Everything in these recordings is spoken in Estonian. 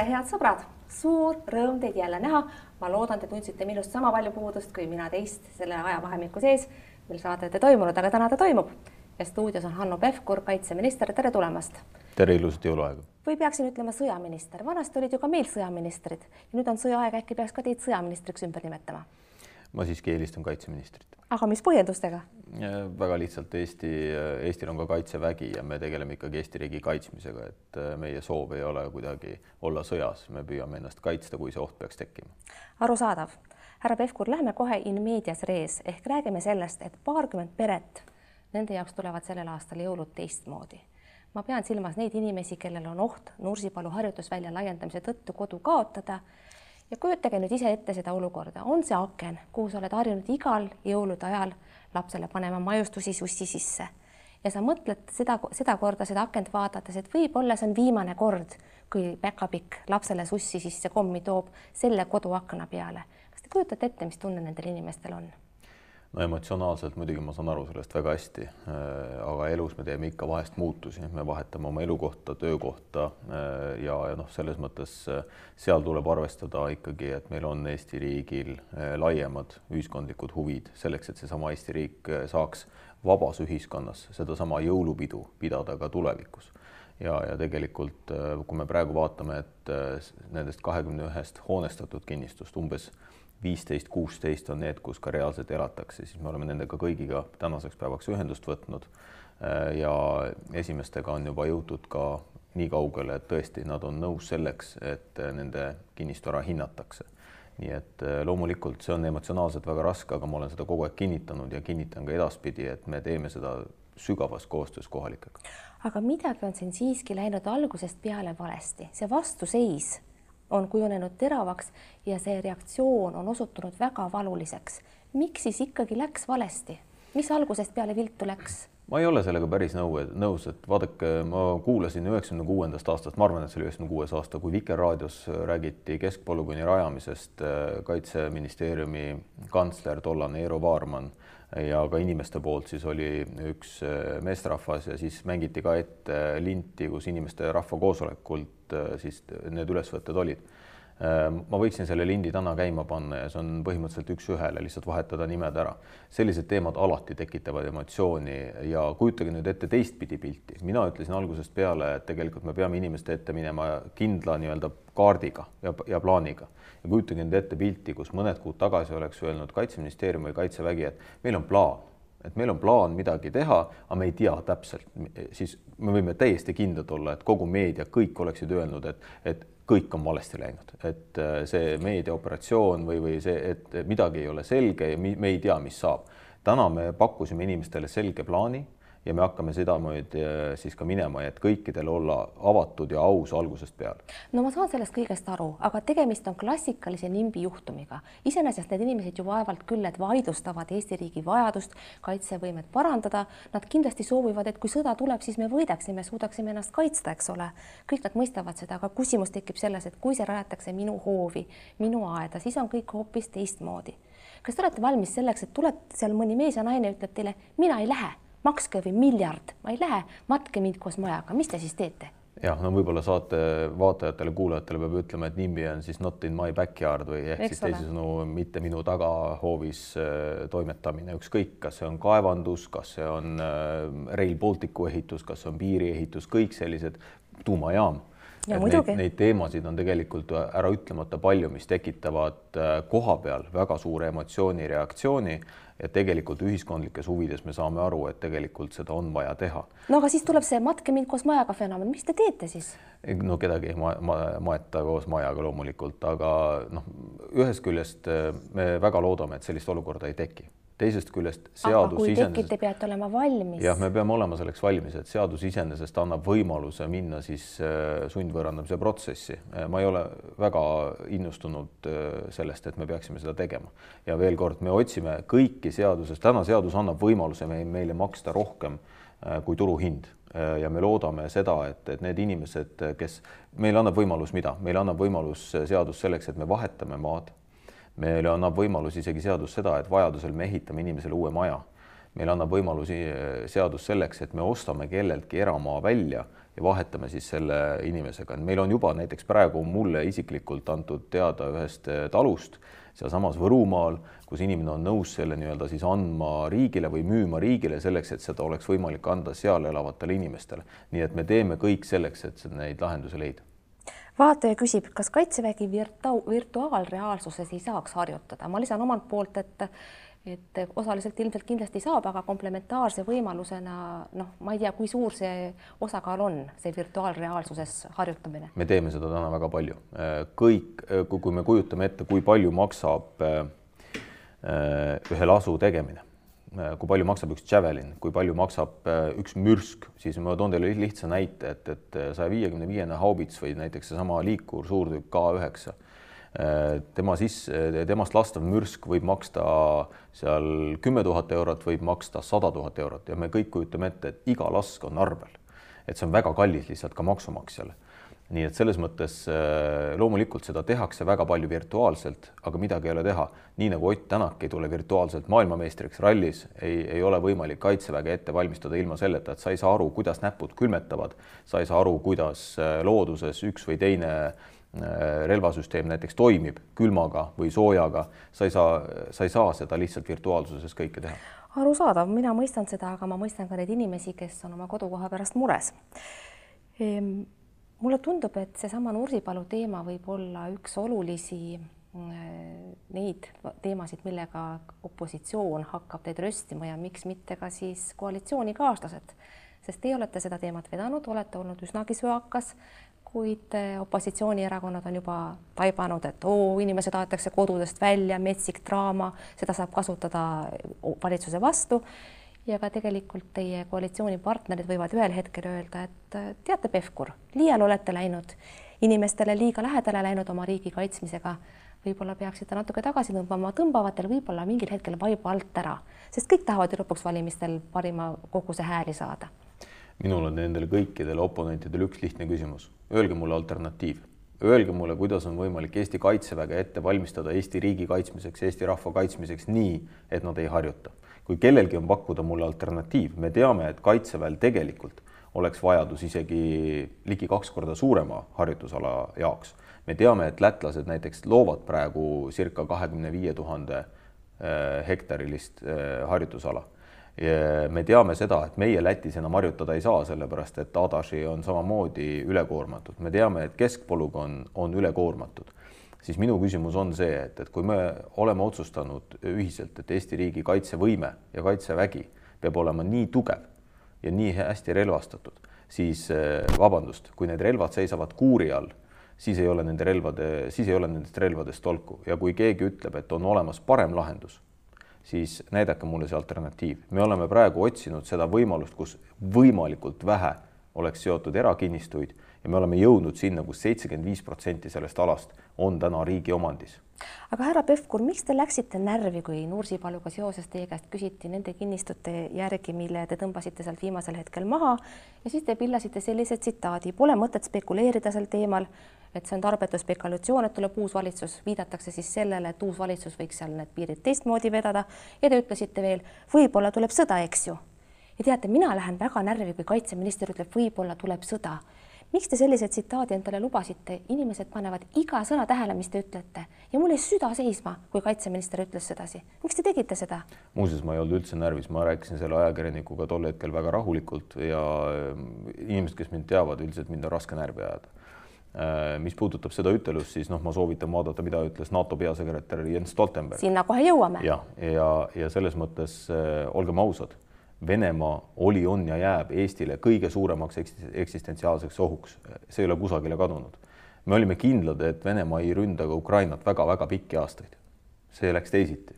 tere, head sõbrad, suur rõõm teid jälle näha. ma loodan, te tundsite minust sama palju puudust kui mina teist selle ajavahemiku sees, mil saade ette toimunud, aga täna ta toimub. ja stuudios on Hanno Pevkur, kaitseminister, tere tulemast. tere, ilusat jõuluaega. või peaksin ütlema sõjaminister, vanasti olid ju ka meil sõjaministrid ja nüüd on sõjaaeg, äkki peaks ka teid sõjaministriks ümber nimetama? Ma siiski eelistan kaitseministrit. aga mis põhjendustega? väga lihtsalt Eesti, Eestil on ka kaitsevägi ja me tegeleme ikkagi Eesti riigi kaitsmisega, et äh, meie soov ei ole kuidagi olla sõjas, me püüame ennast kaitsta, kui see oht peaks tekkima. arusaadav. härra Pevkur, lähme kohe in medias res ehk räägime sellest, et paarkümmend peret, nende jaoks tulevad sellel aastal jõulud teistmoodi. ma pean silmas neid inimesi, kellel on oht Nursipalu harjutusvälja laiendamise tõttu kodu kaotada ja kujutage nüüd ise ette seda olukorda, on see aken, kuhu sa oled harjunud igal jõulude ajal lapsele panema maiustusi sussi sisse ja sa mõtled seda, sedakorda seda akent vaadates, et võib-olla see on viimane kord, kui päkapikk lapsele sussi sisse kommi toob selle koduakna peale. kas te kujutate ette, mis tunne nendel inimestel on? No emotsionaalselt muidugi ma saan aru sellest väga hästi, äh, aga elus me teeme ikka vahest muutusi, me vahetame oma elukohta, töökohta äh, ja, ja noh, selles mõttes äh, seal tuleb arvestada ikkagi, et meil on Eesti riigil laiemad ühiskondlikud huvid selleks, et seesama Eesti riik saaks vabas ühiskonnas sedasama jõulupidu pidada ka tulevikus. Ja, ja tegelikult kui me praegu vaatame, et nendest kahekümne ühest hoonestatud kinnistust umbes viisteist, kuusteist on need, kus ka reaalselt elatakse, siis me oleme nendega kõigiga tänaseks päevaks ühendust võtnud. Äh, ja esimestega on juba jõutud ka nii kaugele, et tõesti nad on nõus selleks, et äh, nende kinnistu ära hinnatakse. nii et äh, loomulikult see on emotsionaalselt väga raske, aga ma olen seda kogu aeg kinnitanud ja kinnitan ka edaspidi, et me teeme seda sügavas koostöös kohalikega. aga midagi on siin siiski läinud algusest peale valesti, see vastuseis on kujunenud teravaks ja see reaktsioon on osutunud väga valuliseks. miks siis ikkagi läks valesti, mis algusest peale viltu läks? ma ei ole sellega päris nõu, nõus, et vaadake, ma kuulasin üheksakümne kuuendast aastast, ma arvan, et see oli üheksakümne kuues aasta, kui Vikerraadios räägiti keskpolügooni rajamisest, kaitseministeeriumi kantsler, tollane Eero Vaarman ja ka inimeste poolt siis oli üks meesterahvas ja siis mängiti ka ette linti, kus inimeste rahvakoosolekult siis need ülesvõtted olid ma võiksin selle lindi täna käima panna ja see on põhimõtteliselt üks-ühele, lihtsalt vahetada nimed ära. sellised teemad alati tekitavad emotsiooni ja kujutage nüüd ette teistpidi pilti. mina ütlesin algusest peale, et tegelikult me peame inimeste ette minema kindla nii-öelda kaardiga ja, ja plaaniga ja kujutage nüüd ette pilti, kus mõned kuud tagasi oleks öelnud Kaitseministeerium või Kaitsevägi, et meil on plaan et meil on plaan midagi teha, aga me ei tea täpselt, siis me võime täiesti kindlad olla, et kogu meedia, kõik oleksid öelnud, et, et kõik on valesti läinud, et äh, see meediaoperatsioon või, või see, et midagi ei ole selge ja me ei tea, mis saab. täna me pakkusime inimestele selge plaani ja me hakkame sedamoodi äh, siis ka minema, et kõikidel olla avatud ja aus algusest peale. no ma saan sellest kõigest aru, aga tegemist on klassikalise nimbi juhtumiga. iseenesest need inimesed ju vaevalt küll, et vaidlustavad Eesti riigi vajadust kaitsevõimet parandada. Nad kindlasti soovivad, et kui sõda tuleb, siis me võidaksime, suudaksime ennast kaitsta, eks ole. kõik nad mõistavad seda, aga küsimus tekib selles, et kui see rajatakse minu hoovi, minu aeda, siis on kõik hoopis teistmoodi. kas te olete valmis selleks, et tuleb seal mõni mees ja naine ütleb teile, mina ei lähe makske või miljard, ma ei lähe, matke mind koos majaga, mis te siis teete? jah, no võib-olla saate vaatajatele-kuulajatele peab ütlema, et nimi on siis not in my backyard või ehk Eks siis teisisõnu mitte minu tagahoovis äh, toimetamine, ükskõik, kas see on kaevandus, kas see on äh, Rail Balticu ehitus, kas see on piiriehitus, kõik sellised tuumajaam Neid, neid teemasid on tegelikult ära ütlemata palju, mis tekitavad äh, koha peal väga suure emotsioonireaktsiooni ja tegelikult ühiskondlikes huvides me saame aru, et tegelikult seda on vaja teha. no aga siis tuleb see matke mind koos majaga fenomen, mis te teete siis? no kedagi ei ma, ma, maeta koos majaga loomulikult, aga noh, ühest küljest äh, me väga loodame, et sellist olukorda ei teki teisest küljest seadus aga kui tekib, te peate olema valmis. jah, me peame olema selleks valmis, et seadus iseenesest annab võimaluse minna siis äh, sundvõõrandamise protsessi. Äh, ma ei ole väga innustunud äh, sellest, et me peaksime seda tegema ja veel kord, me otsime kõiki seaduses, täna seadus annab võimaluse meile maksta rohkem kui turuhind ja me loodame seda, et, et need inimesed, kes meile annab võimalus, mida meile annab võimalus seadus selleks, et me vahetame maad meile annab võimalus isegi seadus seda, et vajadusel me ehitame inimesele uue maja. meil annab võimalusi seadus selleks, et me ostame kelleltki eramaa välja ja vahetame siis selle inimesega. meil on juba näiteks praegu mulle isiklikult antud teada ühest talust sealsamas Võrumaal, kus inimene on nõus selle nii-öelda siis andma riigile või müüma riigile selleks, et seda oleks võimalik anda seal elavatele inimestele. nii et me teeme kõik selleks, et neid lahendusi leida vaataja küsib, kas Kaitsevägi virtu-, virtuaalreaalsuses ei saaks harjutada, ma lisan omalt poolt, et et osaliselt ilmselt kindlasti saab, aga komplementaarse võimalusena noh, ma ei tea, kui suur see osakaal on, see virtuaalreaalsuses harjutamine. me teeme seda täna väga palju, kõik, kui me kujutame ette, kui palju maksab äh, ühe lasu tegemine, kui palju maksab üks Javelin, kui palju maksab äh, üks mürsk, siis ma toon teile lihtsa näite, et, et saja viiekümne viiene haubits või näiteks seesama liikur suurtükk K üheksa Äh, tema sisse, temast lastav mürsk võib maksta seal kümme tuhat eurot, võib maksta sada tuhat eurot ja me kõik kujutame ette, et iga lask on arvel. et see on väga kallis lihtsalt ka maksumaksjale. Nii et selles mõttes äh, loomulikult seda tehakse väga palju virtuaalselt, aga midagi ei ole teha. nii nagu Ott Tänak ei tule virtuaalselt maailmameistriks rallis, ei, ei ole võimalik kaitseväge ette valmistada ilma selleta, et sa ei saa aru, kuidas näpud külmetavad, sa ei saa aru, kuidas äh, looduses üks või teine Äh, relvasüsteem näiteks toimib külmaga või soojaga, sa ei saa, sa ei saa seda lihtsalt virtuaalsuses kõike teha. arusaadav, mina mõistan seda, aga ma mõistan ka neid inimesi, kes on oma kodukoha pärast mures. Ehm, mulle tundub, et seesama Nursipalu teema võib olla üks olulisi äh, neid teemasid, millega opositsioon hakkab teid röstima ja miks mitte ka siis koalitsioonikaaslased, sest teie olete seda teemat vedanud, olete olnud üsnagi söakas kuid eh, opositsioonierakonnad on juba taibanud, et oo, inimesed aetakse kodudest välja, metsik draama, seda saab kasutada valitsuse vastu. Ja ka tegelikult teie koalitsioonipartnerid võivad ühel hetkel öelda, et eh, teate, Pevkur, liiale olete läinud, inimestele liiga lähedale läinud oma riigi kaitsmisega. võib-olla peaksite natuke tagasi tõmbama, tõmbavad teil võib-olla mingil hetkel vaiba alt ära, sest kõik tahavad ju lõpuks valimistel parima koguse hääli saada minul on nendele kõikidele oponentidele üks lihtne küsimus. Öelge mulle alternatiiv. Öelge mulle, kuidas on võimalik Eesti Kaitseväge ette valmistada Eesti riigi kaitsmiseks, Eesti rahva kaitsmiseks nii, et nad ei harjuta. Kui kellelgi on pakkuda mulle alternatiiv, me teame, et Kaitseväel tegelikult oleks vajadus isegi ligi kaks korda suurema harjutusala jaoks. me teame, et lätlased näiteks loovad praegu circa kahekümne viie tuhande eh, hektarilist eh, harjutusala. Me teame seda, et meie Lätis enam harjutada ei saa, sellepärast et Adaši on samamoodi ülekoormatud, me teame, et keskpolügoon on ülekoormatud, siis minu küsimus on see, et, et kui me oleme otsustanud ühiselt, et Eesti riigi kaitsevõime ja kaitsevägi peab olema nii tugev ja nii hästi relvastatud, siis eh, vabandust, kui need relvad seisavad kuuri all, siis ei ole nende relvade, siis ei ole nendest relvadest tolku ja kui keegi ütleb, et on olemas parem lahendus siis näidake mulle see alternatiiv. me oleme praegu otsinud seda võimalust, kus võimalikult vähe oleks seotud erakinnistuid ja me oleme jõudnud sinna kus, kus seitsekümmend viis protsenti sellest alast on täna riigi omandis. Aga härra Pevkur, miks te läksite närvi, kui Nursipaluga seoses teie käest küsiti nende kinnistute järgi, mille te tõmbasite sealt viimasel hetkel maha ja siis te pillasite sellise tsitaadi, pole mõtet spekuleerida sel teemal, et see on tarbetu spekulatsioon, et tuleb uus valitsus, viidatakse siis sellele, et uus valitsus võiks seal need piirid teistmoodi vedada ja te ütlesite veel, võib-olla tuleb sõda, eks ju. ja teate, mina lähen väga närvi, kui kaitseminister ütleb, võib-olla tuleb sõda miks te sellise tsitaadi endale lubasite, inimesed panevad iga sõna tähele, mis te ütlete ja mul jäi süda seisma, kui kaitseminister ütles sedasi. miks te tegite seda? muuseas, ma ei olnud üldse närvis, ma rääkisin selle ajakirjanikuga tol hetkel väga rahulikult ja äh, inimesed, kes mind teavad, üldiselt mind on raske närvi ajada. Äh, mis puudutab seda ütelust, siis noh, ma soovitan vaadata, mida ütles NATO peasekretär Jens Stoltenberg. sinna kohe jõuame. ja, ja, ja selles mõttes äh, olgem ausad Venemaa oli, on ja jääb Eestile kõige suuremaks eksistentsiaalseks ohuks, see ei ole kusagile kadunud. me olime kindlad, et Venemaa ei ründa ka Ukrainat väga-väga pikki aastaid. see läks teisiti.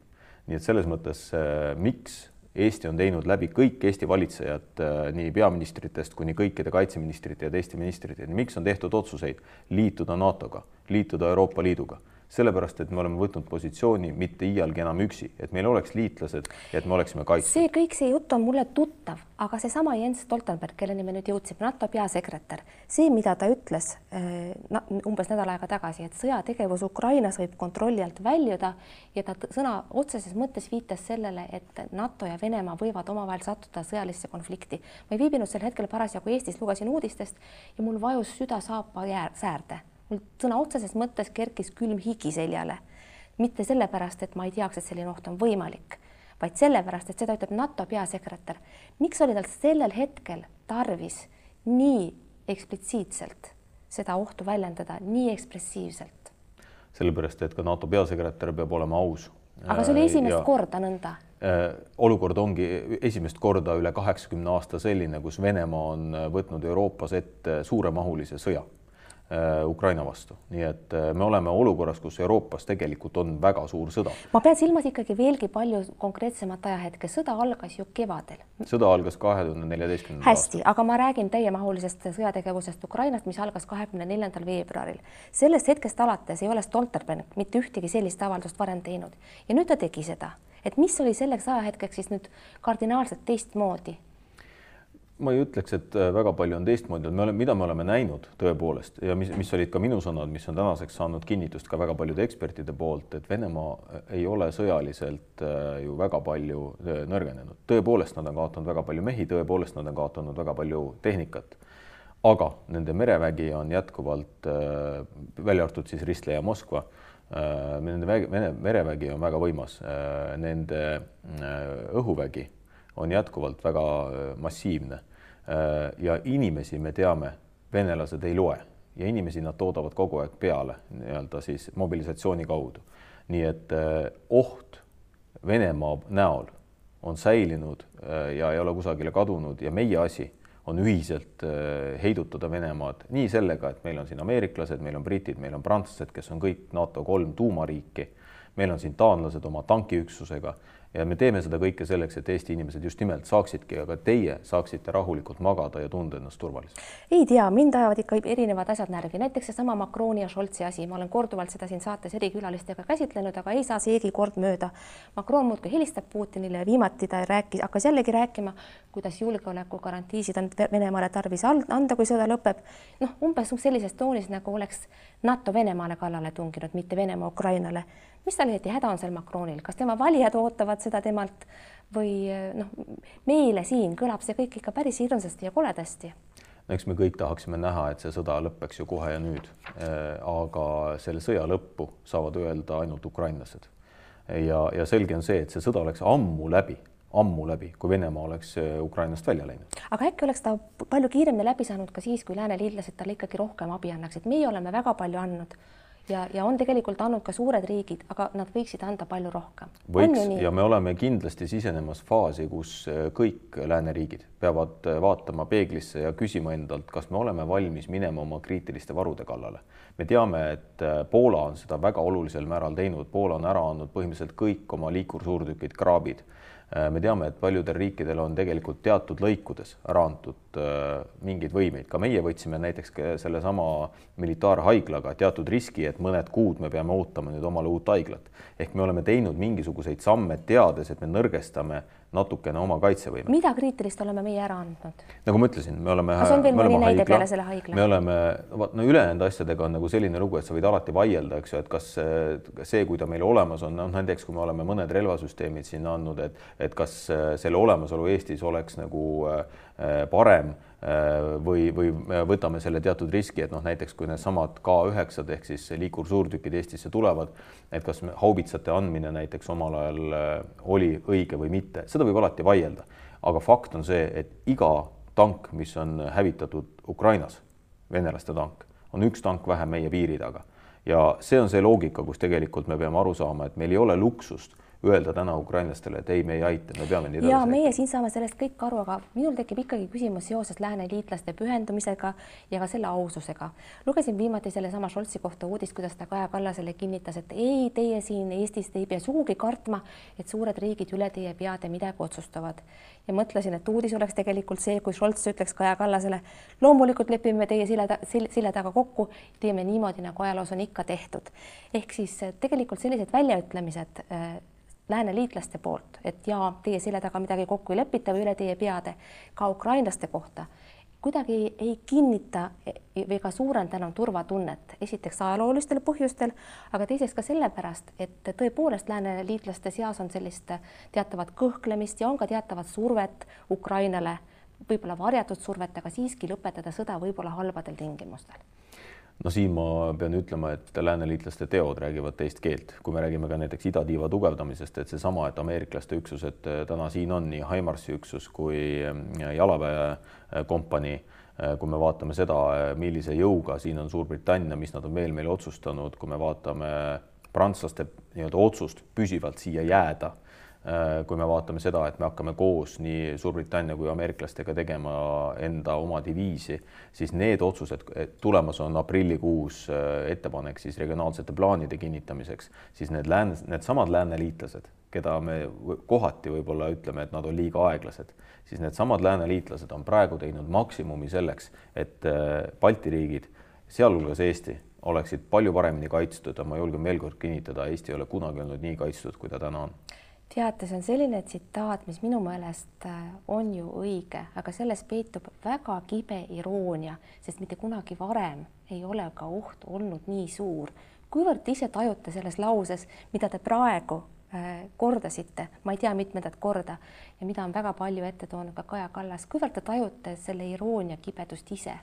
nii et selles mõttes äh, miks Eesti on teinud läbi kõik Eesti valitsejad äh, nii peaministritest kuni kõikide kaitseministrite ja teiste ministrite, miks on tehtud otsuseid liituda NATO-ga, liituda Euroopa Liiduga sellepärast et me oleme võtnud positsiooni mitte iialgi enam üksi, et meil oleks liitlased ja et me oleksime kaitstud. see kõik, see jutt on mulle tuttav, aga seesama Jens Stoltenberg, kelleni me nüüd jõudsime, NATO peasekretär, see, mida ta ütles äh, umbes nädal aega tagasi, et sõjategevus Ukrainas võib kontrolli alt väljuda ja ta sõna otseses mõttes viitas sellele, et NATO ja Venemaa võivad omavahel sattuda sõjalisse konflikti. ma ei viibinud sel hetkel parasjagu Eestis, lugesin uudistest ja mul vajus süda saapa säärde mul sõna otseses mõttes kerkis külm higi seljale. mitte sellepärast, et ma ei teaks, et selline oht on võimalik, vaid sellepärast, et seda ütleb NATO peasekretär. miks oli tal sellel hetkel tarvis nii eksplitsiitselt seda ohtu väljendada, nii ekspressiivselt? sellepärast, et ka NATO peasekretär peab olema aus. aga see oli esimest ja... korda nõnda äh, olukord ongi esimest korda üle kaheksakümne aasta selline, kus Venemaa on võtnud Euroopas ette suuremahulise sõja Äh, Ukraina vastu, nii et äh, me oleme olukorras, kus Euroopas tegelikult on väga suur sõda. ma pean silmas ikkagi veelgi palju konkreetsemat ajahetke, sõda algas ju kevadel. sõda algas kahe tuhande neljateistkümnendal hästi, aga ma räägin täiemahulisest sõjategevusest Ukrainast, mis algas kahekümne neljandal veebruaril. sellest hetkest alates ei ole Stoltenberg mitte ühtegi sellist avaldust varem teinud ja nüüd ta tegi seda, et mis oli selleks ajahetkeks siis nüüd kardinaalselt teistmoodi ma ei ütleks, et äh, väga palju on teistmoodi, me oleme, mida me oleme näinud tõepoolest ja mis, mis olid ka minu sõnad, mis on tänaseks saanud kinnitust ka väga paljude ekspertide poolt, et Venemaa äh, ei ole sõjaliselt äh, ju väga palju nõrgenenud. tõepoolest, nad on kaotanud väga palju mehi, tõepoolest, nad on kaotanud väga palju tehnikat. aga nende merevägi on jätkuvalt, välja arvatud siis ristleja Moskva, nende vägi, Vene merevägi on väga võimas, nende õhuvägi on jätkuvalt väga massiivne ja inimesi me teame, venelased ei loe. Ja inimesi nad toodavad kogu aeg peale nii-öelda siis mobilisatsiooni kaudu. nii et äh, oht Venemaa näol on säilinud äh, ja ei ole kusagile kadunud ja meie asi on ühiselt heidutada Venemaad nii sellega, et meil on siin ameeriklased, meil on britid, meil on prantslased, kes on kõik NATO kolm tuumariiki, meil on siin taanlased oma tankiüksusega ja me teeme seda kõike selleks, et Eesti inimesed just nimelt saaksidki, aga teie saaksite rahulikult magada ja tunda ennast turvaliselt. ei tea, mind ajavad ikka erinevad asjad närvi, näiteks seesama Macroni ja Scholzi asi, ma olen korduvalt seda siin saates erikülalistega käsitlenud, aga ei saa seegi kord mööda. Macron muudkui helistab Putinile ja viimati ta rääkis, hakkas jällegi rääkima, kuidas julgeolekugarantiisid on Venemaale tarvis anda, kui sõda lõpeb. noh, umbes sellises toonis, nagu oleks NATO Venemaale kallale tunginud, mitte Venemaa Ukrainale mis tal õieti häda on seal Macronil, kas tema valijad ootavad seda temalt või noh, meile siin kõlab see kõik ikka päris hirmsasti ja koledasti no eks me kõik tahaksime näha, et see sõda lõpeks ju kohe ja nüüd. Äh, aga selle sõja lõppu saavad öelda ainult ukrainlased. ja, ja selge on see, et see sõda oleks ammu läbi, ammu läbi, kui Venemaa oleks äh, Ukrainast välja läinud. aga äkki oleks ta palju kiiremini läbi saanud ka siis, kui lääneliitlased talle ikkagi rohkem abi annaksid, meie oleme väga palju andnud ja, ja on tegelikult andnud ka suured riigid, aga nad võiksid anda palju rohkem. võiks ja me oleme kindlasti sisenemas faasi, kus äh, kõik lääneriigid peavad äh, vaatama peeglisse ja küsima endalt, kas me oleme valmis minema oma kriitiliste varude kallale. me teame, et äh, Poola on seda väga olulisel määral teinud, Poola on ära andnud põhimõtteliselt kõik oma liikursuurtükid, kraabid me teame, et paljudel riikidel on tegelikult teatud lõikudes ära antud äh, mingeid võimeid, ka meie võtsime näiteks sellesama militaarhaiglaga teatud riski, et mõned kuud me peame ootama nüüd omale uut haiglat. ehk me oleme teinud mingisuguseid samme, teades, et me nõrgestame natukene oma kaitsevõimet. mida kriitilist oleme meie ära andnud? nagu ma ütlesin, me oleme. kas on veel mõni näide peale selle haigla? me oleme, vot no ülejäänud asjadega on nagu selline lugu, et sa võid alati vaielda, eks ju, et kas see, kui ta meil olemas on, noh näiteks kui me oleme mõned relvasüsteemid sinna andnud, et, et kas selle olemasolu Eestis oleks nagu äh, parem Äh, või, või võtame selle teatud riski, et noh, näiteks kui needsamad K9-d ehk siis liikursuurtükid Eestisse tulevad, et kas haubitsate andmine näiteks omal ajal äh, oli õige või mitte, seda võib alati vaielda. aga fakt on see, et iga tank, mis on hävitatud Ukrainas, venelaste tank, on üks tank vähem meie piiri taga. ja see on see loogika, kus tegelikult me peame aru saama, et meil ei ole luksust öelda täna ukrainlastele, et ei, me ei aita, me peame nii edasi. ja meie siin saame sellest kõik aru, aga minul tekib ikkagi küsimus seoses lääne liitlaste pühendumisega ja ka selle aususega. lugesin viimati sellesama Scholzi kohta uudist, kuidas ta Kaja Kallasele kinnitas, et ei, teie siin Eestis ei pea sugugi kartma, et suured riigid üle teie peade midagi otsustavad. ja mõtlesin, et uudis oleks tegelikult see, kui Scholz ütleks Kaja Kallasele, loomulikult lepime teie selja, selja taga kokku, teeme niimoodi, nagu ajaloos on ikka tehtud. ehk siis tegelikult sellised väljaütlemised äh, lääne liitlaste poolt, et jaa, teie selja taga midagi kokku ei lepita või üle teie peade, ka ukrainlaste kohta kuidagi ei kinnita või ka suurenda enam turvatunnet, esiteks ajaloolistel põhjustel, aga teiseks ka sellepärast, et tõepoolest lääne liitlaste seas on sellist teatavat kõhklemist ja on ka teatavat survet Ukrainale, võib-olla varjatud survet, aga siiski lõpetada sõda võib-olla halbadel tingimustel no siin ma pean ütlema, et lääneliitlaste teod räägivad teist keelt, kui me räägime ka näiteks idatiiva tugevdamisest, et seesama, et ameeriklaste üksused äh, täna siin on, nii Himarsi üksus kui äh, jalaväekompanii, äh, kui me vaatame seda, millise jõuga siin on Suurbritannia, mis nad on veel meile otsustanud, kui me vaatame prantslaste nii-öelda otsust püsivalt siia jääda kui me vaatame seda, et me hakkame koos nii Suurbritannia kui ameeriklastega tegema enda oma diviisi, siis need otsused, tulemas on aprillikuus äh, ettepanek siis regionaalsete plaanide kinnitamiseks, siis need lääne, needsamad lääneliitlased, keda me kohati võib-olla ütleme, et nad on liiga aeglased, siis needsamad lääneliitlased on praegu teinud maksimumi selleks, et äh, Balti riigid, sealhulgas Eesti, oleksid palju paremini kaitstud ja ma julgen veel kord kinnitada, Eesti ei ole kunagi olnud nii kaitstud, kui ta täna on teate, see on selline tsitaat, mis minu meelest äh, on ju õige, aga selles peitub väga kibe iroonia, sest mitte kunagi varem ei ole ka oht olnud nii suur. kuivõrd te ise tajute selles lauses, mida te praegu äh, kordasite, ma ei tea, mitmendat korda ja mida on väga palju ette toonud ka Kaja Kallas, kuivõrd te tajute selle iroonia kibedust ise?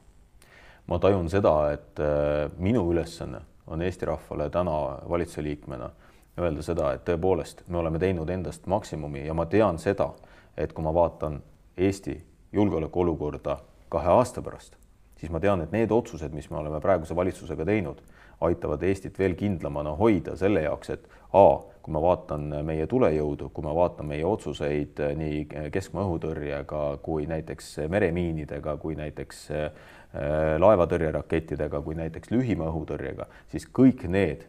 ma tajun seda, et äh, minu ülesanne on Eesti rahvale täna valitsuse liikmena öelda seda, et tõepoolest me oleme teinud endast maksimumi ja ma tean seda, et kui ma vaatan Eesti julgeolekuolukorda kahe aasta pärast, siis ma tean, et need otsused, mis me oleme praeguse valitsusega teinud, aitavad Eestit veel kindlamana hoida selle jaoks, et A, kui ma vaatan meie tulejõudu, kui ma vaatan meie otsuseid nii keskmaa õhutõrjega kui näiteks meremiinidega, kui näiteks äh, laevatõrjerakettidega, kui näiteks lühimaa õhutõrjega, siis kõik need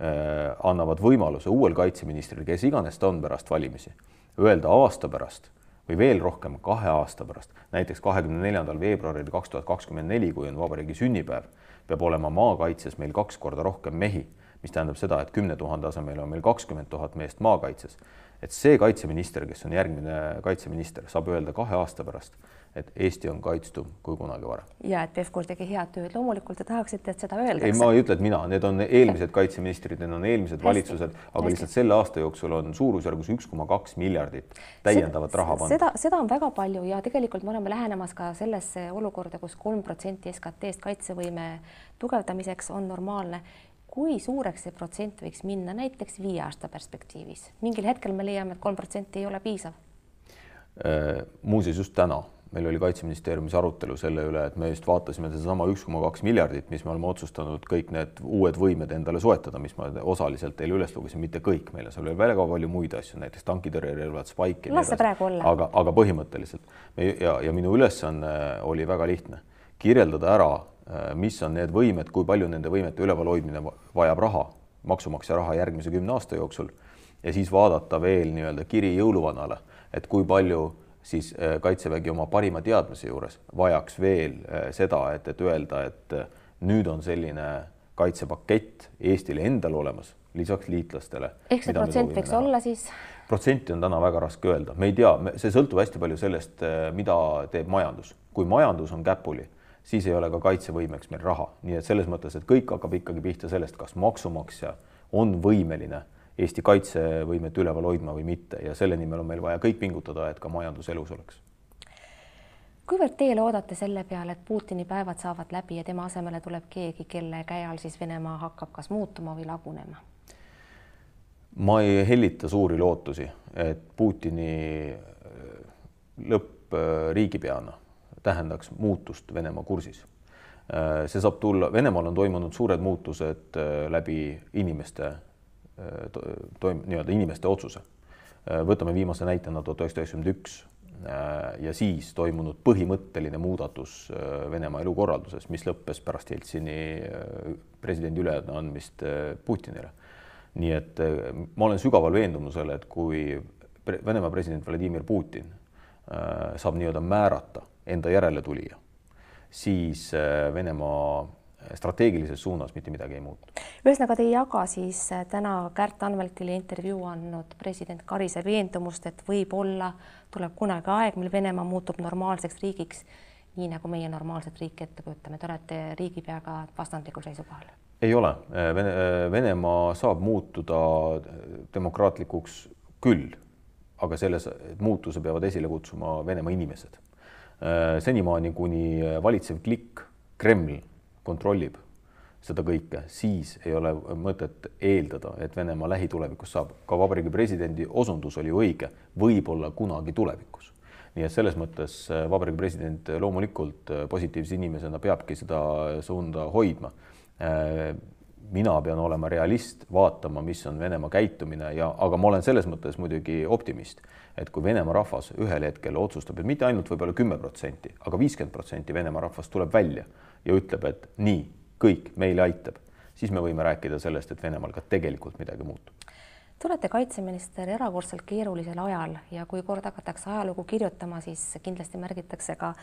annavad võimaluse uuel kaitseministril, kes iganes ta on pärast valimisi, öelda aasta pärast või veel rohkem kahe aasta pärast, näiteks kahekümne neljandal veebruaril kaks tuhat kakskümmend neli, kui on vabariigi sünnipäev, peab olema maakaitses meil kaks korda rohkem mehi, mis tähendab seda, et kümne tuhande asemel on meil kakskümmend tuhat meest maakaitses. Et see kaitseminister, kes on järgmine kaitseminister, saab öelda kahe aasta pärast et Eesti on kaitstum kui kunagi varem. ja et Pevkur tegi head tööd, loomulikult te tahaksite, et seda öeldakse. ei, ma ei ütle, et mina, need on eelmised kaitseministrid, need on eelmised valitsused, aga hästi. lihtsalt selle aasta jooksul on suurusjärgus üks koma kaks miljardit täiendavat raha pandud. seda, seda on väga palju ja tegelikult me oleme lähenemas ka sellesse olukorda kus, kus kolm protsenti SKT-st kaitsevõime tugevdamiseks on normaalne kui suureks see protsent võiks minna näiteks viie aasta perspektiivis? mingil hetkel me leiame, et kolm protsenti ei ole piisav. Äh, muuseas, just täna meil oli Kaitseministeeriumis arutelu selle üle, et me just vaatasime sedasama üks koma kaks miljardit, mis me oleme otsustanud kõik need uued võimed endale soetada, mis ma osaliselt teile üles lugesin, mitte kõik meile, seal oli väga palju muid asju, näiteks tankitõrjerelvad, Spike. las see praegu olla. aga, aga põhimõtteliselt ja, ja minu ülesanne oli väga lihtne, kirjeldada ära, mis on need võimed, kui palju nende võimete ülevalhoidmine vajab raha, maksumaksja raha järgmise kümne aasta jooksul ja siis vaadata veel nii-öelda kiri jõuluvanale, et kui palju siis äh, Kaitsevägi oma parima teadmise juures vajaks veel äh, seda, et, et öelda, et äh, nüüd on selline kaitsepakett Eestile endal olemas, lisaks liitlastele. ehk see protsent võiks näha. olla siis? protsenti on täna väga raske öelda, me ei tea, see sõltub hästi palju sellest, mida teeb majandus. kui majandus on käpuli, siis ei ole ka kaitsevõimeks meil raha, nii et selles mõttes, et kõik hakkab ikkagi pihta sellest, kas maksumaksja on võimeline Eesti kaitsevõimet üleval hoidma või mitte ja selle nimel on meil vaja kõik pingutada, et ka majandus elus oleks. kuivõrd teie loodate selle peale, et Putini päevad saavad läbi ja tema asemele tuleb keegi, kelle käe all siis Venemaa hakkab kas muutuma või lagunema? ma ei hellita suuri lootusi, et Putini äh, lõpp äh, riigipeana tähendaks muutust Venemaa kursis. Äh, see saab tulla, Venemaal on toimunud suured muutused läbi inimeste toim-, nii-öelda inimeste otsuse võtame viimase näitena tuhat üheksasada üheksakümmend üks ja siis toimunud põhimõtteline muudatus Venemaa elukorralduses, mis lõppes pärast Jeltsini presidendi üleandmist Putinile. nii et ma olen sügaval veendumusel, et kui Venemaa president Vladimir Putin saab nii-öelda määrata enda järeltulija, siis Venemaa strateegilises suunas mitte midagi ei muutu. ühesõnaga, te ei jaga siis äh, täna Kärt Anveltile intervjuu andnud president Karise veendumust, et võib-olla tuleb kunagi aeg, mil Venemaa muutub normaalseks riigiks, nii nagu meie normaalset riiki ette kujutame. Te olete riigipeaga vastandlikul seisukohal? ei ole. Äh, Vene, äh, Venemaa saab muutuda demokraatlikuks küll, aga selles muutuse peavad esile kutsuma Venemaa inimesed. Senimaani, kuni valitsev klikk Kreml kontrollib seda kõike, siis ei ole mõtet eeldada, et Venemaa lähitulevikus saab. ka Vabariigi Presidendi osundus oli ju õige, võib-olla kunagi tulevikus. nii et selles mõttes äh, Vabariigi President loomulikult äh, positiivse inimesena peabki seda suunda hoidma. Mina pean olema realist, vaatama, mis on Venemaa käitumine ja, aga ma olen selles mõttes muidugi optimist, et kui Venemaa rahvas ühel hetkel otsustab, et mitte ainult võib-olla kümme protsenti, aga viiskümmend protsenti Venemaa rahvast tuleb välja ja ütleb, et nii, kõik meile aitab, siis me võime rääkida sellest, et Venemaal ka tegelikult midagi muutub. Te olete kaitseminister erakordselt keerulisel ajal ja kui kord hakatakse ajalugu kirjutama, siis kindlasti märgitakse ka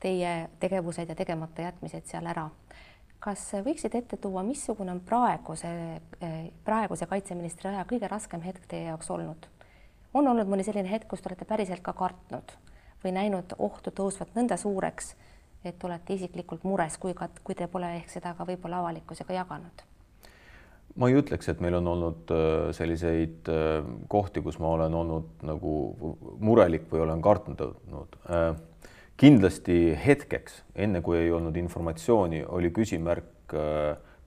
teie tegevused ja tegemata jätmised seal ära. Kas võiksite ette tuua, missugune on praeguse, praeguse kaitseministri aja kõige raskem hetk teie jaoks olnud? on olnud mõni selline hetk, kus te olete päriselt ka kartnud või näinud ohtu tõusvat nõnda suureks et olete isiklikult mures, kui ka, kui te pole ehk seda ka võib-olla avalikkusega jaganud? ma ei ütleks, et meil on olnud äh, selliseid äh, kohti, kus ma olen olnud nagu murelik või olen kartnud. Äh, kindlasti hetkeks, enne kui ei olnud informatsiooni, oli küsimärk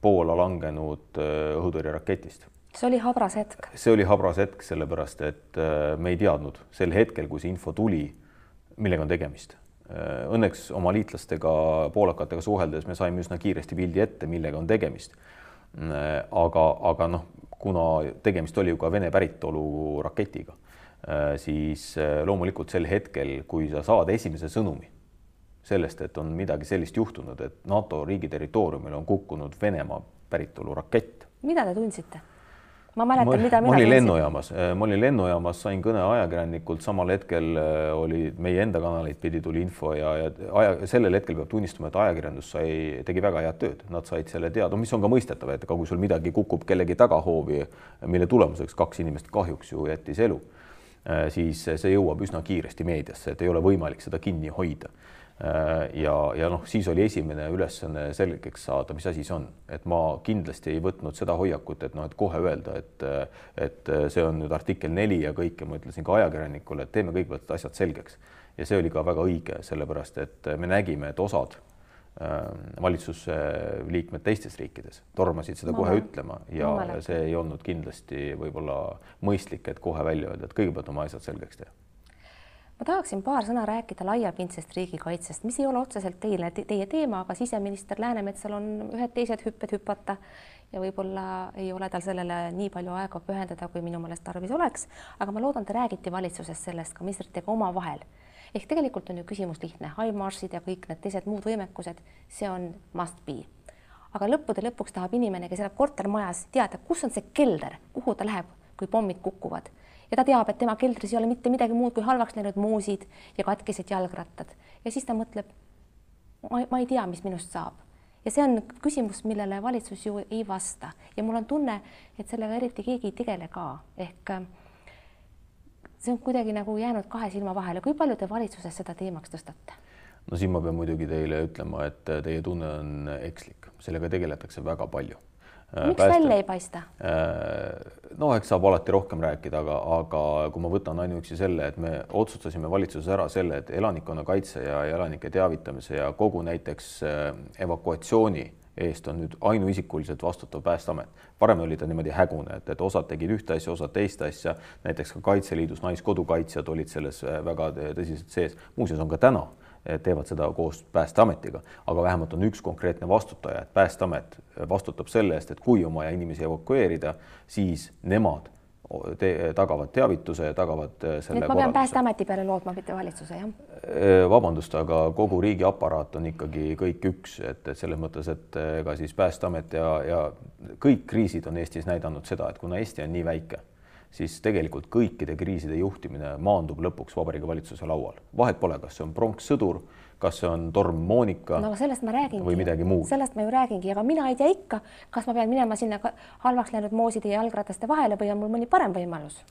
Poola langenud õhutõrjeraketist. see oli habras hetk. see oli habras hetk, sellepärast et me ei teadnud sel hetkel, kui see info tuli, millega on tegemist Äh, õnneks oma liitlastega, poolakatega suheldes me saime üsna kiiresti pildi ette, millega on tegemist. Äh, aga, aga noh, kuna tegemist oli ju ka Vene päritolu raketiga, äh, siis loomulikult sel hetkel, kui sa saad esimese sõnumi sellest, et on midagi sellist juhtunud, et NATO riigi territooriumil on kukkunud Venemaa päritolu rakett. mida te tundsite? ma mäletan, mida mina ma olin lennujaamas, äh, ma olin lennujaamas, sain kõne ajakirjanikult, samal hetkel äh, oli meie enda kanaleid pidi tuli info ja, ja aja, sellel hetkel peab tunnistama, et ajakirjandus sai, tegi väga head tööd, nad said selle teada, mis on ka mõistetav, et aga kui sul midagi kukub kellegi tagahoovi, mille tulemuseks kaks inimest kahjuks ju jättis elu, äh, siis see jõuab üsna kiiresti meediasse, et ei ole võimalik seda kinni hoida Äh, ja, ja noh, siis oli esimene ülesanne selgeks saada, mis asi see on, et ma kindlasti ei võtnud seda hoiakut, et noh, et kohe öelda, et et see on nüüd artikkel neli ja kõik ja ma ütlesin ka ajakirjanikule, et teeme kõigepealt asjad selgeks. ja see oli ka väga õige, sellepärast et me nägime, et osad äh, valitsuse liikmed teistes riikides tormasid seda ma kohe ma, ütlema ja, ja see ei olnud kindlasti võib-olla mõistlik, et kohe välja öelda, et kõigepealt oma asjad selgeks teha ma tahaksin paar sõna rääkida laiapindsest riigikaitsest, mis ei ole otseselt teile, teie teema, aga siseminister Läänemetsal on ühed teised hüpped hüpata ja võib-olla ei ole tal sellele nii palju aega pühendada, kui minu meelest tarvis oleks. aga ma loodan, te räägite valitsuses sellest ka ministritega omavahel. Ehk tegelikult on ju küsimus lihtne, HIMARS-id ja kõik need teised muud võimekused, see on must be. aga lõppude lõpuks tahab inimene, kes elab kortermajas, teada, kus on see kelder, kuhu ta läheb, kui pommid kukuvad. Ja ta teab, et tema keldris ei ole mitte midagi muud kui halvaks läinud moosid ja katkised jalgrattad. Ja siis ta mõtleb, ma, ma ei tea, mis minust saab. Ja see on küsimus, millele valitsus ju ei vasta. Ja mul on tunne, et sellega eriti keegi ei tegele ka. Ehk see on kuidagi nagu jäänud kahe silma vahele, kui palju te valitsuses seda teemaks tõstate? no siin ma pean muidugi teile ütlema, et teie tunne on ekslik, sellega tegeletakse väga palju Äh, miks pääste. välja ei paista? Äh, no eks saab alati rohkem rääkida, aga, aga kui ma võtan ainuüksi selle, et me otsustasime valitsuses ära selle, et elanikkonnakaitse ja elanike teavitamise ja kogu näiteks äh, evakuatsiooni eest on nüüd ainuisikuliselt vastutav Päästeamet. varem oli ta niimoodi hägune, et, et osad tegid ühte asja, osad teist asja, näiteks ka Kaitseliidus naiskodukaitsjad olid selles väga tõsiselt sees, muuseas on ka täna teevad seda koos Päästeametiga, aga vähemalt on üks konkreetne vastutaja, et Päästeamet vastutab selle eest, et kui on vaja inimesi evakueerida, siis nemad te, tagavad teavituse ja tagavad selle nii et ma pean Päästeameti peale lootma, mitte valitsuse, jah? vabandust, aga kogu riigi aparaat on ikkagi kõik üks, et, et selles mõttes, et ega siis Päästeamet ja, ja kõik kriisid on Eestis näidanud seda, et kuna Eesti on nii väike siis tegelikult kõikide kriiside juhtimine maandub lõpuks Vabariigi Valitsuse laual. vahet pole, kas see on pronkssõdur, kas see on torm Monika no sellest ma räägingi. või midagi muud. sellest ma ju räägingi, aga mina ei tea ikka, kas ma pean minema sinna halvaks läinud mooside ja jalgrataste vahele või on mul mõni parem võimalus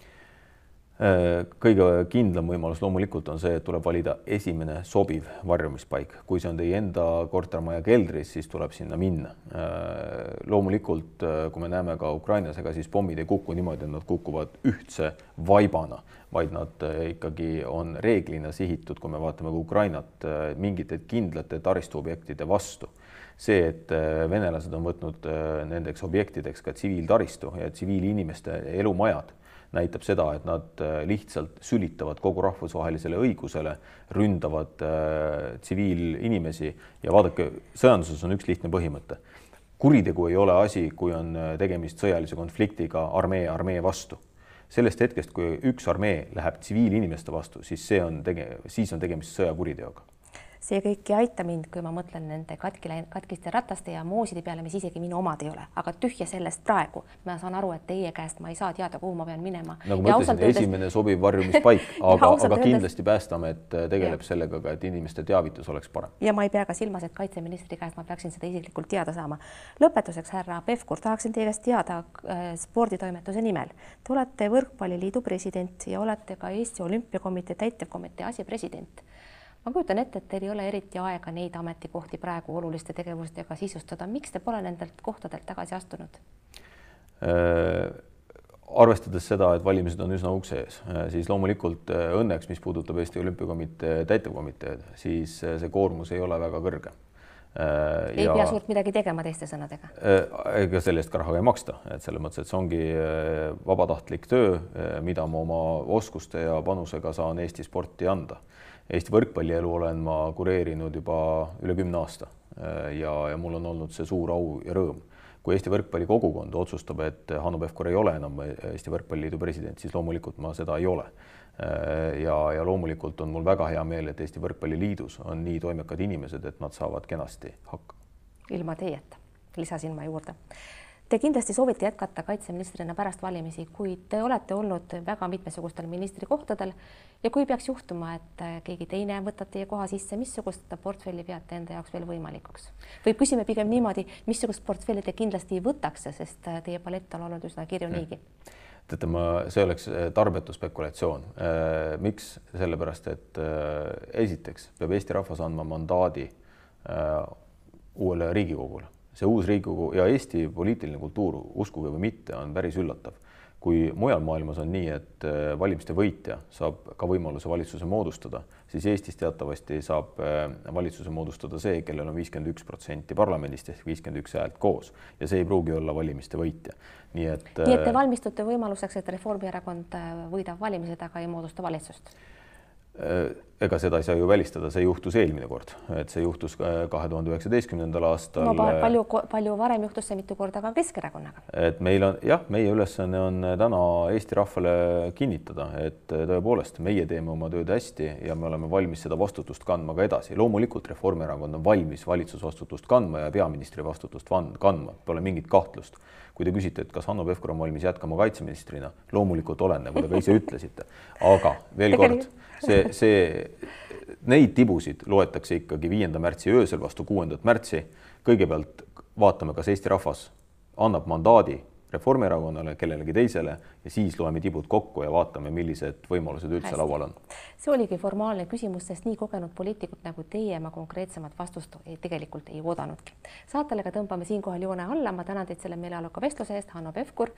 kõige kindlam võimalus loomulikult on see, et tuleb valida esimene sobiv varjumispaik, kui see on teie enda kortermaja keldris, siis tuleb sinna minna. Äh, loomulikult, äh, kui me näeme ka Ukrainas, ega siis pommid ei kuku niimoodi, et nad kukuvad ühtse vaibana, vaid nad ikkagi on reeglina sihitud, kui me vaatame ka Ukrainat, mingite kindlate taristuobjektide vastu see, et venelased on võtnud nendeks objektideks ka tsiviiltaristu ja tsiviilinimeste elumajad näitab seda, et nad äh, lihtsalt sülitavad kogu rahvusvahelisele õigusele, ründavad äh, tsiviilinimesi ja vaadake, sõjanduses on üks lihtne põhimõte. kuritegu ei ole asi, kui on äh, tegemist sõjalise konfliktiga armee armee vastu. sellest hetkest, kui üks armee läheb tsiviilinimeste vastu, siis see on tege-, siis on tegemist sõjakuriteoga see kõik ei aita mind, kui ma mõtlen nende katki läinud, katkiste rataste ja mooside peale, mis isegi minu omad ei ole, aga tühja sellest praegu. ma saan aru, et teie käest ma ei saa teada, kuhu ma pean minema. nagu ma ütlesin, esimene öeldes... sobiv varjumispaik, aga, aga kindlasti Päästeamet tegeleb ja. sellega ka, et inimeste teavitus oleks parem. ja ma ei pea ka silmas, et kaitseministri käest ma peaksin seda isiklikult teada saama. lõpetuseks, härra Pevkur, tahaksin teie käest teada äh, sporditoimetuse nimel. Te olete Võrkpalliliidu president ja olete ka Eesti Olümpiakomitee täitevkomitee asepresident ma kujutan ette, et teil ei ole eriti aega neid ametikohti praegu oluliste tegevustega sisustada. miks te pole nendelt kohtadelt tagasi astunud äh,? arvestades seda, et valimised on üsna ukse ees, äh, siis loomulikult äh, õnneks, mis puudutab Eesti Olümpiakomitee täitevkomiteed, siis äh, see koormus ei ole väga kõrge ei ja, pea suurt midagi tegema teiste sõnadega. ega selle eest ka raha ei maksta, et selles mõttes, et see ongi vabatahtlik töö, mida ma oma oskuste ja panusega saan Eesti sporti anda Eesti võrkpallielu olen ma kureerinud juba üle kümne aasta ja, ja mul on olnud see suur au ja rõõm. kui Eesti võrkpallikogukond otsustab, et Hanno Pevkur ei ole enam Eesti Võrkpalliliidu president, siis loomulikult ma seda ei ole. ja, ja loomulikult on mul väga hea meel, et Eesti Võrkpalliliidus on nii toimekad inimesed, et nad saavad kenasti hakkama. ilma teieta, lisasin ma juurde Te kindlasti soovite jätkata kaitseministrina pärast valimisi, kuid te olete olnud väga mitmesugustel ministrikohtadel ja kui peaks juhtuma, et keegi teine võtab teie koha sisse, missugust portfelli peate enda jaoks veel võimalikuks? või küsime pigem niimoodi, missugust portfelli te kindlasti ei võtaks, sest teie palett on olnud üsna kirju niigi? teate, ma, see oleks tarbetu spekulatsioon. Äh, miks? sellepärast, et äh, esiteks peab Eesti rahvas andma mandaadi äh, uuele Riigikogule see uus Riigikogu ja Eesti poliitiline kultuur, uskuge või mitte, on päris üllatav. kui mujal maailmas on nii, et äh, valimiste võitja saab ka võimaluse valitsuse moodustada, siis Eestis teatavasti saab äh, valitsuse moodustada see, kellel on viiskümmend üks protsenti parlamendist ehk viiskümmend üks häält koos ja see ei pruugi olla valimiste võitja. nii et. nii et te äh, valmistute võimaluseks, et Reformierakond võidab valimised, aga ei moodusta valitsust ega seda ei saa ju välistada, see juhtus eelmine kord, et see juhtus kahe tuhande üheksateistkümnendal aastal. no palju, palju varem juhtus see mitu korda ka Keskerakonnaga. et meil on jah, meie ülesanne on täna Eesti rahvale kinnitada, et tõepoolest meie teeme oma tööd hästi ja me oleme valmis seda vastutust kandma ka edasi. loomulikult Reformierakond on valmis valitsusvastutust kandma ja peaministri vastutust kandma, pole mingit kahtlust kui te küsite, et kas Hanno Pevkur on valmis jätkama kaitseministrina, loomulikult olen, nagu te ka ise ütlesite, aga veel kord, see, see, neid tibusid loetakse ikkagi viienda märtsi öösel vastu kuuendat märtsi. kõigepealt vaatame, kas Eesti rahvas annab mandaadi Reformierakonnale, kellelegi teisele ja siis loeme tibud kokku ja vaatame, millised võimalused üldse Hästi. laual on. see oligi formaalne küsimus, sest nii kogenud poliitikud nagu teie ma konkreetsemat vastust ei, tegelikult ei oodanudki. saatelega tõmbame siinkohal joone alla, ma tänan teid selle meeleoluka vestluse eest, Hanno Pevkur.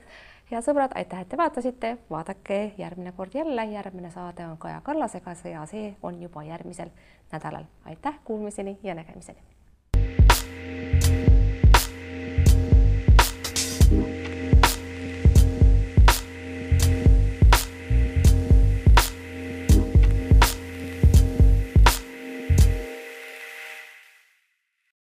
head sõbrad, aitäh, et te vaatasite, vaadake järgmine kord jälle, järgmine saade on Kaja Kallasega ja see on juba järgmisel nädalal. aitäh, kuulmiseni ja nägemiseni